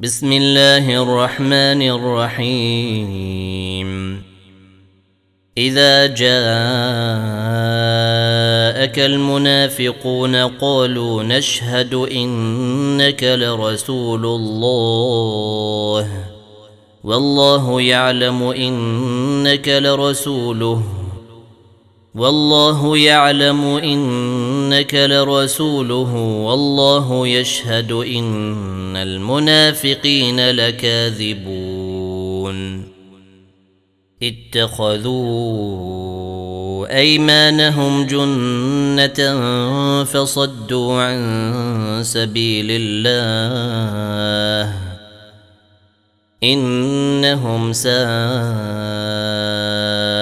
بسم الله الرحمن الرحيم. إذا جاءك المنافقون قالوا نشهد إنك لرسول الله والله يعلم إنك لرسوله. والله يعلم إنك لرسوله والله يشهد إن المنافقين لكاذبون. اتخذوا أيمانهم جنة فصدوا عن سبيل الله. إنهم ساء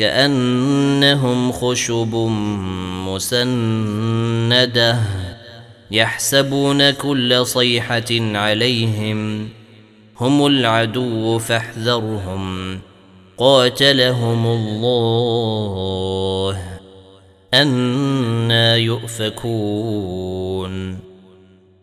كأنهم خشب مسندة يحسبون كل صيحة عليهم هم العدو فاحذرهم قاتلهم الله أنا يؤفكون.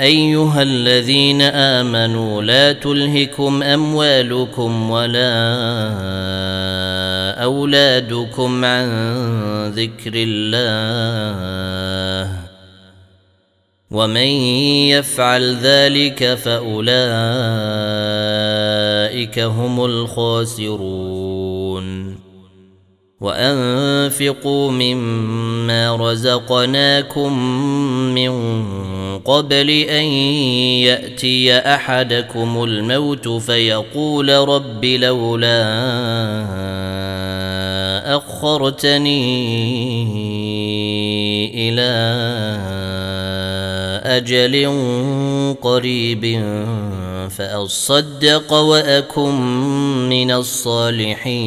أيها الذين آمنوا لا تلهكم أموالكم ولا أولادكم عن ذكر الله. ومن يفعل ذلك فأولئك هم الخاسرون. وأنفقوا مما رزقناكم من قبل أن يأتي أحدكم الموت فيقول رب لولا أخرتني إلى أجل قريب فأصدق وأكن من الصالحين.